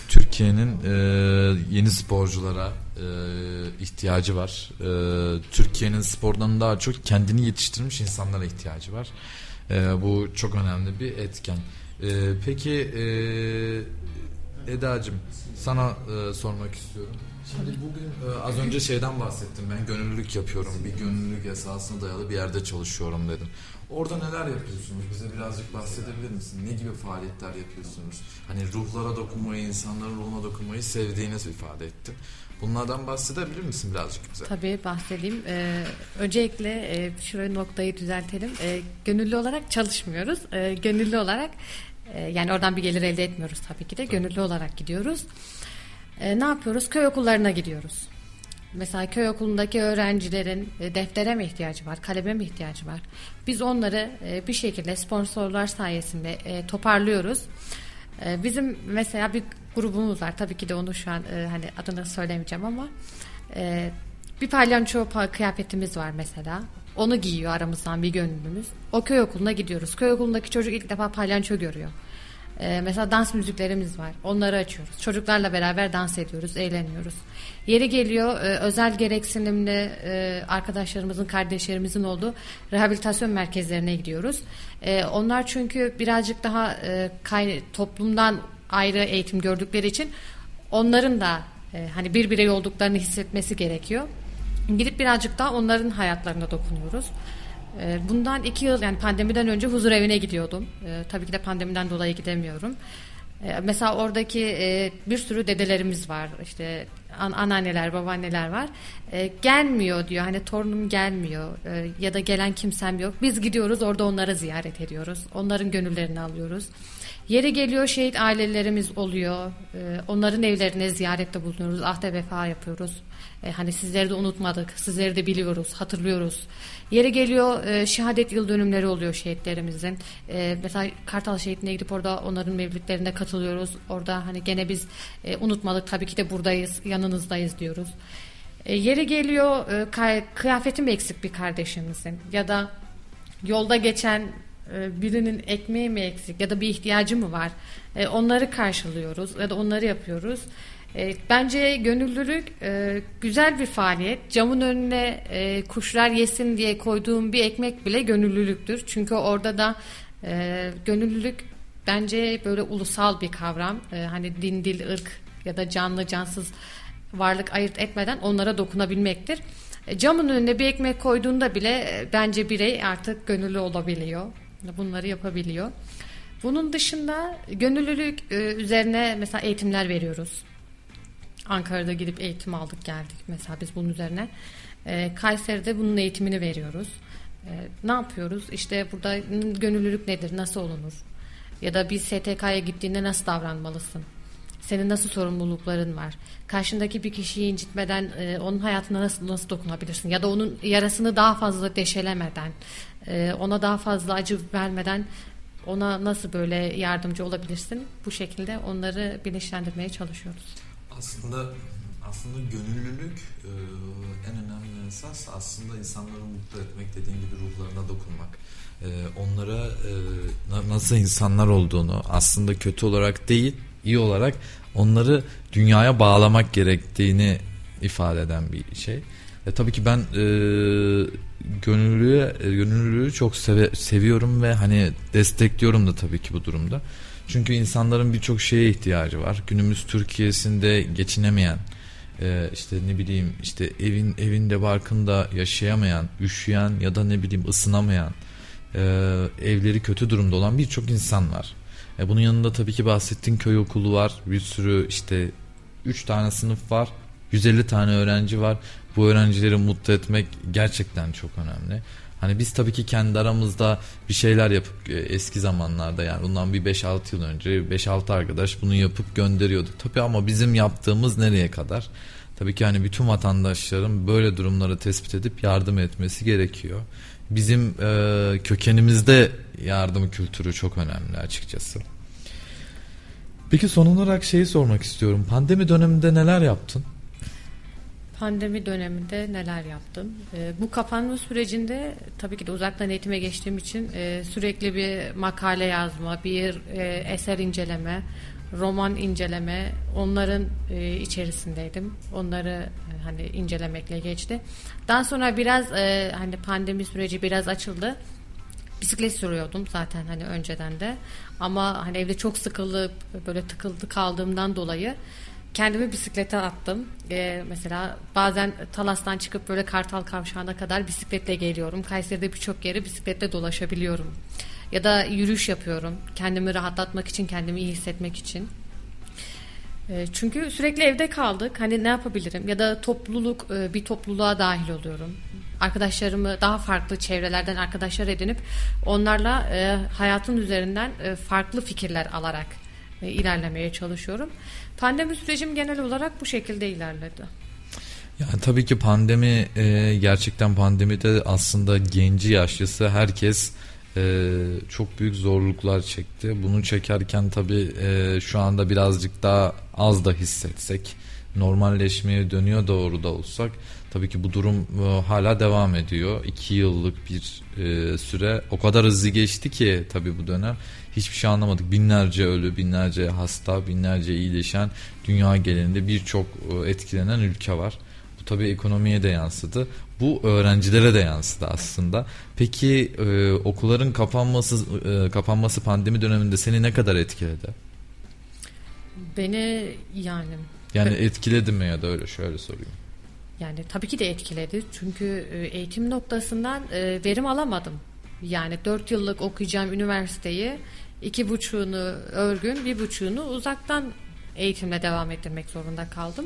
Türkiye'nin yeni sporculara ihtiyacı var. Türkiye'nin spordan daha çok kendini yetiştirmiş insanlara ihtiyacı var. Bu çok önemli bir etken. E, peki e, Eda'cığım sana e, sormak istiyorum. Şimdi bugün e, az önce şeyden bahsettim. Ben gönüllülük yapıyorum. Bir gönüllülük esasına dayalı bir yerde çalışıyorum dedim. Orada neler yapıyorsunuz? Bize birazcık bahsedebilir misin? Ne gibi faaliyetler yapıyorsunuz? Hani ruhlara dokunmayı, insanların ruhuna dokunmayı sevdiğinizi ifade ettin. Bunlardan bahsedebilir misin birazcık bize? Tabii bahsedeyim. Ee, öncelikle e, şurayı noktayı düzeltelim. Ee, gönüllü olarak çalışmıyoruz. Ee, gönüllü olarak e, yani oradan bir gelir elde etmiyoruz tabii ki de. Gönüllü olarak gidiyoruz. Ee, ne yapıyoruz? Köy okullarına gidiyoruz. Mesela köy okulundaki öğrencilerin e, deftere mi ihtiyacı var, kaleme mi ihtiyacı var? Biz onları e, bir şekilde sponsorlar sayesinde e, toparlıyoruz. E, Bizim mesela bir grubumuz var. Tabii ki de onu şu an e, hani adını söylemeyeceğim ama e, bir palyaço pa- kıyafetimiz var mesela. Onu giyiyor aramızdan bir gönüllümüz. O köy okuluna gidiyoruz. Köy okulundaki çocuk ilk defa palyaço görüyor. Ee, mesela dans müziklerimiz var. Onları açıyoruz. Çocuklarla beraber dans ediyoruz, eğleniyoruz. Yeri geliyor e, özel gereksinimli e, arkadaşlarımızın, kardeşlerimizin olduğu rehabilitasyon merkezlerine gidiyoruz. E, onlar çünkü birazcık daha e, kay- toplumdan ayrı eğitim gördükleri için onların da e, hani bir birey olduklarını hissetmesi gerekiyor. Gidip birazcık daha onların hayatlarına dokunuyoruz. Ee, Bundan iki yıl yani pandemiden önce huzur evine gidiyordum. Ee, tabii ki de pandemiden dolayı gidemiyorum. Ee, mesela oradaki e, bir sürü dedelerimiz var. İşte an- anneanneler, babaanneler var. Ee, gelmiyor diyor. Hani torunum gelmiyor Ee, ya da gelen kimsem yok. Biz gidiyoruz orada onları ziyaret ediyoruz. Onların gönüllerini alıyoruz. Yeri geliyor şehit ailelerimiz oluyor. Ee, onların evlerine ziyarette bulunuyoruz. Ahde vefa yapıyoruz. Ee, hani sizleri de unutmadık. Sizleri de biliyoruz, hatırlıyoruz. Yeri geliyor e, şehadet yıl dönümleri oluyor şehitlerimizin. E, mesela Kartal şehitine gidip orada onların mevlütlerine katılıyoruz. Orada hani gene biz e, unutmadık tabii ki de buradayız, yanınızdayız diyoruz. E, yeri geliyor e, kıyafetim eksik bir kardeşimizin ya da yolda geçen e, birinin ekmeği mi eksik ya da bir ihtiyacı mı var? E, onları karşılıyoruz ya da onları yapıyoruz. Bence gönüllülük güzel bir faaliyet. Camın önüne kuşlar yesin diye koyduğum bir ekmek bile gönüllülüktür. Çünkü orada da gönüllülük bence böyle ulusal bir kavram. Hani din, dil, ırk ya da canlı, cansız varlık ayırt etmeden onlara dokunabilmektir. E, camın önüne bir ekmek koyduğunda bile e, bence birey artık gönüllü olabiliyor. Bunları yapabiliyor. Bunun dışında gönüllülük e, üzerine mesela eğitimler veriyoruz. Ankara'da gidip eğitim aldık geldik mesela biz bunun üzerine. Kayseri'de bunun eğitimini veriyoruz. Ne yapıyoruz? İşte burada gönüllülük nedir? Nasıl olunur? Ya da bir STK'ya gittiğinde nasıl davranmalısın? Senin nasıl sorumlulukların var? Karşındaki bir kişiyi incitmeden e, onun hayatına nasıl nasıl dokunabilirsin? Ya da onun yarasını daha fazla deşelemeden, e, ona daha fazla acı vermeden ona nasıl böyle yardımcı olabilirsin? Bu şekilde onları bilinçlendirmeye çalışıyoruz. Aslında aslında gönüllülük e, en önemli esas aslında insanları mutlu etmek dediğin gibi ruhlarına dokunmak. E, onlara e, nasıl insanlar olduğunu aslında kötü olarak değil iyi olarak onları dünyaya bağlamak gerektiğini ifade eden bir şey. E, tabii ki ben e, gönüllülüğü, e, gönüllülüğü çok seve, seviyorum ve hani destekliyorum da tabii ki bu durumda. Çünkü insanların birçok şeye ihtiyacı var. Günümüz Türkiye'sinde geçinemeyen, e, işte ne bileyim işte evin evinde barkında yaşayamayan, üşüyen ya da ne bileyim ısınamayan, e, evleri kötü durumda olan birçok insan var. E, bunun yanında tabii ki bahsettiğin köy okulu var. Bir sürü işte 3 tane sınıf var. 150 tane öğrenci var. Bu öğrencileri mutlu etmek gerçekten çok önemli. Hani biz tabii ki kendi aramızda bir şeyler yapıp e, eski zamanlarda yani bundan bir 5-6 yıl önce 5-6 arkadaş bunu yapıp gönderiyorduk. Tabii ama bizim yaptığımız nereye kadar? Tabii ki hani bütün vatandaşların böyle durumları tespit edip yardım etmesi gerekiyor bizim e, kökenimizde yardım kültürü çok önemli açıkçası. Peki son olarak şeyi sormak istiyorum. Pandemi döneminde neler yaptın? Pandemi döneminde neler yaptım? E, bu kapanma sürecinde tabii ki de uzaktan eğitime geçtiğim için e, sürekli bir makale yazma, bir e, eser inceleme, roman inceleme onların e, içerisindeydim. Onları e, hani incelemekle geçti. Daha sonra biraz e, hani pandemi süreci biraz açıldı. Bisiklet sürüyordum zaten hani önceden de. Ama hani evde çok sıkılıp böyle tıkıldı kaldığımdan dolayı kendimi bisiklete attım. Ee, mesela bazen Talas'tan çıkıp böyle Kartal Kavşağı'na kadar bisikletle geliyorum. Kayseri'de birçok yeri bisikletle dolaşabiliyorum ya da yürüyüş yapıyorum. Kendimi rahatlatmak için, kendimi iyi hissetmek için. Ee, çünkü sürekli evde kaldık. Hani ne yapabilirim? Ya da topluluk e, bir topluluğa dahil oluyorum. Arkadaşlarımı daha farklı çevrelerden arkadaşlar edinip onlarla e, hayatın üzerinden e, farklı fikirler alarak ilerlemeye çalışıyorum. Pandemi sürecim genel olarak bu şekilde ilerledi. Yani tabii ki pandemi gerçekten pandemide aslında genci yaşlısı herkes e, çok büyük zorluklar çekti. Bunu çekerken tabii e, şu anda birazcık daha az da hissetsek normalleşmeye dönüyor doğru da olsak tabii ki bu durum e, hala devam ediyor. İki yıllık bir e, süre o kadar hızlı geçti ki tabii bu dönem hiçbir şey anlamadık. Binlerce ölü, binlerce hasta, binlerce iyileşen dünya genelinde birçok etkilenen ülke var. Bu tabii ekonomiye de yansıdı bu öğrencilere de yansıdı aslında. Peki e, okulların kapanması e, kapanması pandemi döneminde seni ne kadar etkiledi? Beni yani yani etkiledi mi ya da öyle şöyle sorayım. Yani tabii ki de etkiledi. Çünkü e, eğitim noktasından e, verim alamadım. Yani dört yıllık okuyacağım üniversiteyi iki buçuğunu örgün, bir buçuğunu uzaktan eğitimle devam ettirmek zorunda kaldım.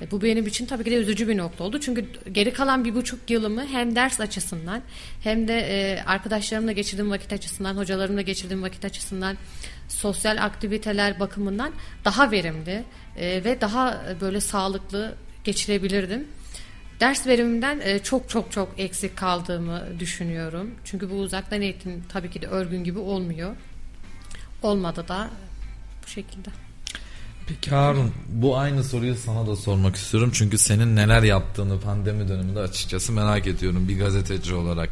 E, bu benim için tabii ki de üzücü bir nokta oldu. Çünkü geri kalan bir buçuk yılımı hem ders açısından hem de e, arkadaşlarımla geçirdiğim vakit açısından, hocalarımla geçirdiğim vakit açısından, sosyal aktiviteler bakımından daha verimli e, ve daha böyle sağlıklı geçirebilirdim. Ders verimimden çok çok çok eksik kaldığımı düşünüyorum. Çünkü bu uzaktan eğitim tabii ki de örgün gibi olmuyor. Olmadı da bu şekilde. Peki Harun bu aynı soruyu sana da sormak istiyorum. Çünkü senin neler yaptığını pandemi döneminde açıkçası merak ediyorum bir gazeteci olarak.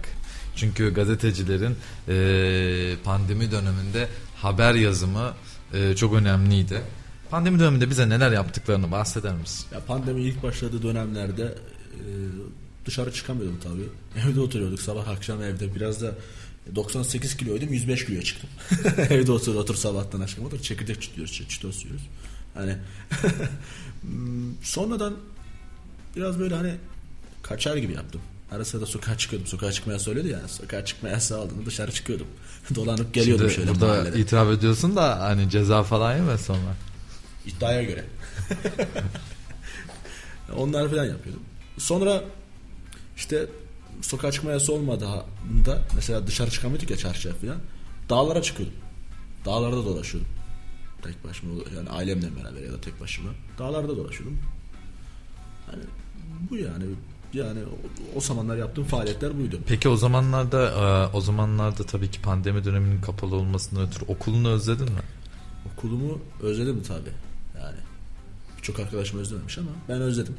Çünkü gazetecilerin e, pandemi döneminde haber yazımı e, çok önemliydi. Pandemi döneminde bize neler yaptıklarını bahseder misin? Ya pandemi ilk başladığı dönemlerde e, dışarı çıkamıyordum tabii. <laughs> Evde oturuyorduk sabah akşam evde. Biraz da 98 kiloydum 105 kiloya çıktım. <laughs> evde otur otur sabahtan akşama kadar çekirdek çitliyoruz, çitos yiyoruz. Hani <laughs> sonradan biraz böyle hani kaçar gibi yaptım. Ara sırada sokağa çıkıyordum. Sokağa çıkmaya söyledi yani. Sokağa çıkma yasağı dışarı çıkıyordum. <laughs> Dolanıp geliyordum Şimdi şöyle burada mahallede. itiraf ediyorsun da hani ceza falan yeme sonra. İddiaya göre. <laughs> Onlar falan yapıyordum. Sonra işte sokağa çıkma yasağı olmadığında mesela dışarı çıkamıyorduk ya çarşıya falan. Dağlara çıkıyordum. Dağlarda dolaşıyordum. Tek başıma yani ailemle beraber ya da tek başıma. Dağlarda dolaşıyordum. Hani bu yani yani o, o zamanlar yaptığım faaliyetler buydu. Peki o zamanlarda e, o zamanlarda tabii ki pandemi döneminin kapalı olmasından ötürü okulunu özledin mi? Okulumu özledim tabi. Yani birçok arkadaşım özlememiş ama ben özledim.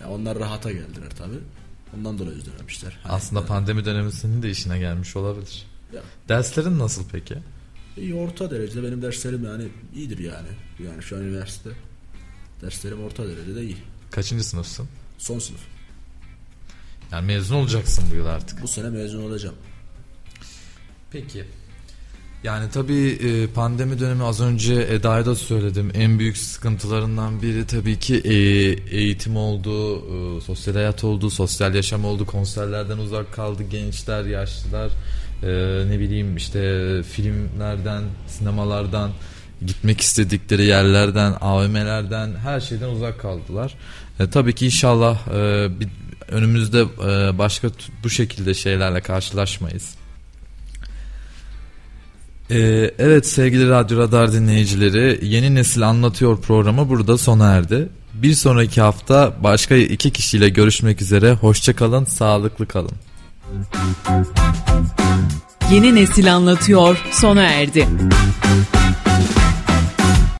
Ya onlar rahata geldiler tabi. Ondan dolayı özlememişler. Hani Aslında yani- pandemi dönemi senin de işine gelmiş olabilir. Ya, Derslerin nasıl peki? İyi orta derecede benim derslerim yani iyidir yani. Yani şu an üniversite derslerim orta derecede iyi. Kaçıncı sınıfsın? Son sınıf. Yani mezun olacaksın bu yıl artık. Bu sene mezun olacağım. Peki. Yani tabii e, pandemi dönemi az önce Eda'ya da söyledim. En büyük sıkıntılarından biri tabii ki e, eğitim oldu, e, sosyal hayat oldu, sosyal yaşam oldu, konserlerden uzak kaldı gençler, yaşlılar. E, ne bileyim işte filmlerden, sinemalardan, gitmek istedikleri yerlerden, AVM'lerden her şeyden uzak kaldılar. E, tabii ki inşallah e, bir, önümüzde e, başka bu şekilde şeylerle karşılaşmayız. Ee, evet sevgili Radyo Radar dinleyicileri Yeni Nesil Anlatıyor programı burada sona erdi. Bir sonraki hafta başka iki kişiyle görüşmek üzere. Hoşçakalın, sağlıklı kalın. Yeni nesil anlatıyor sona erdi.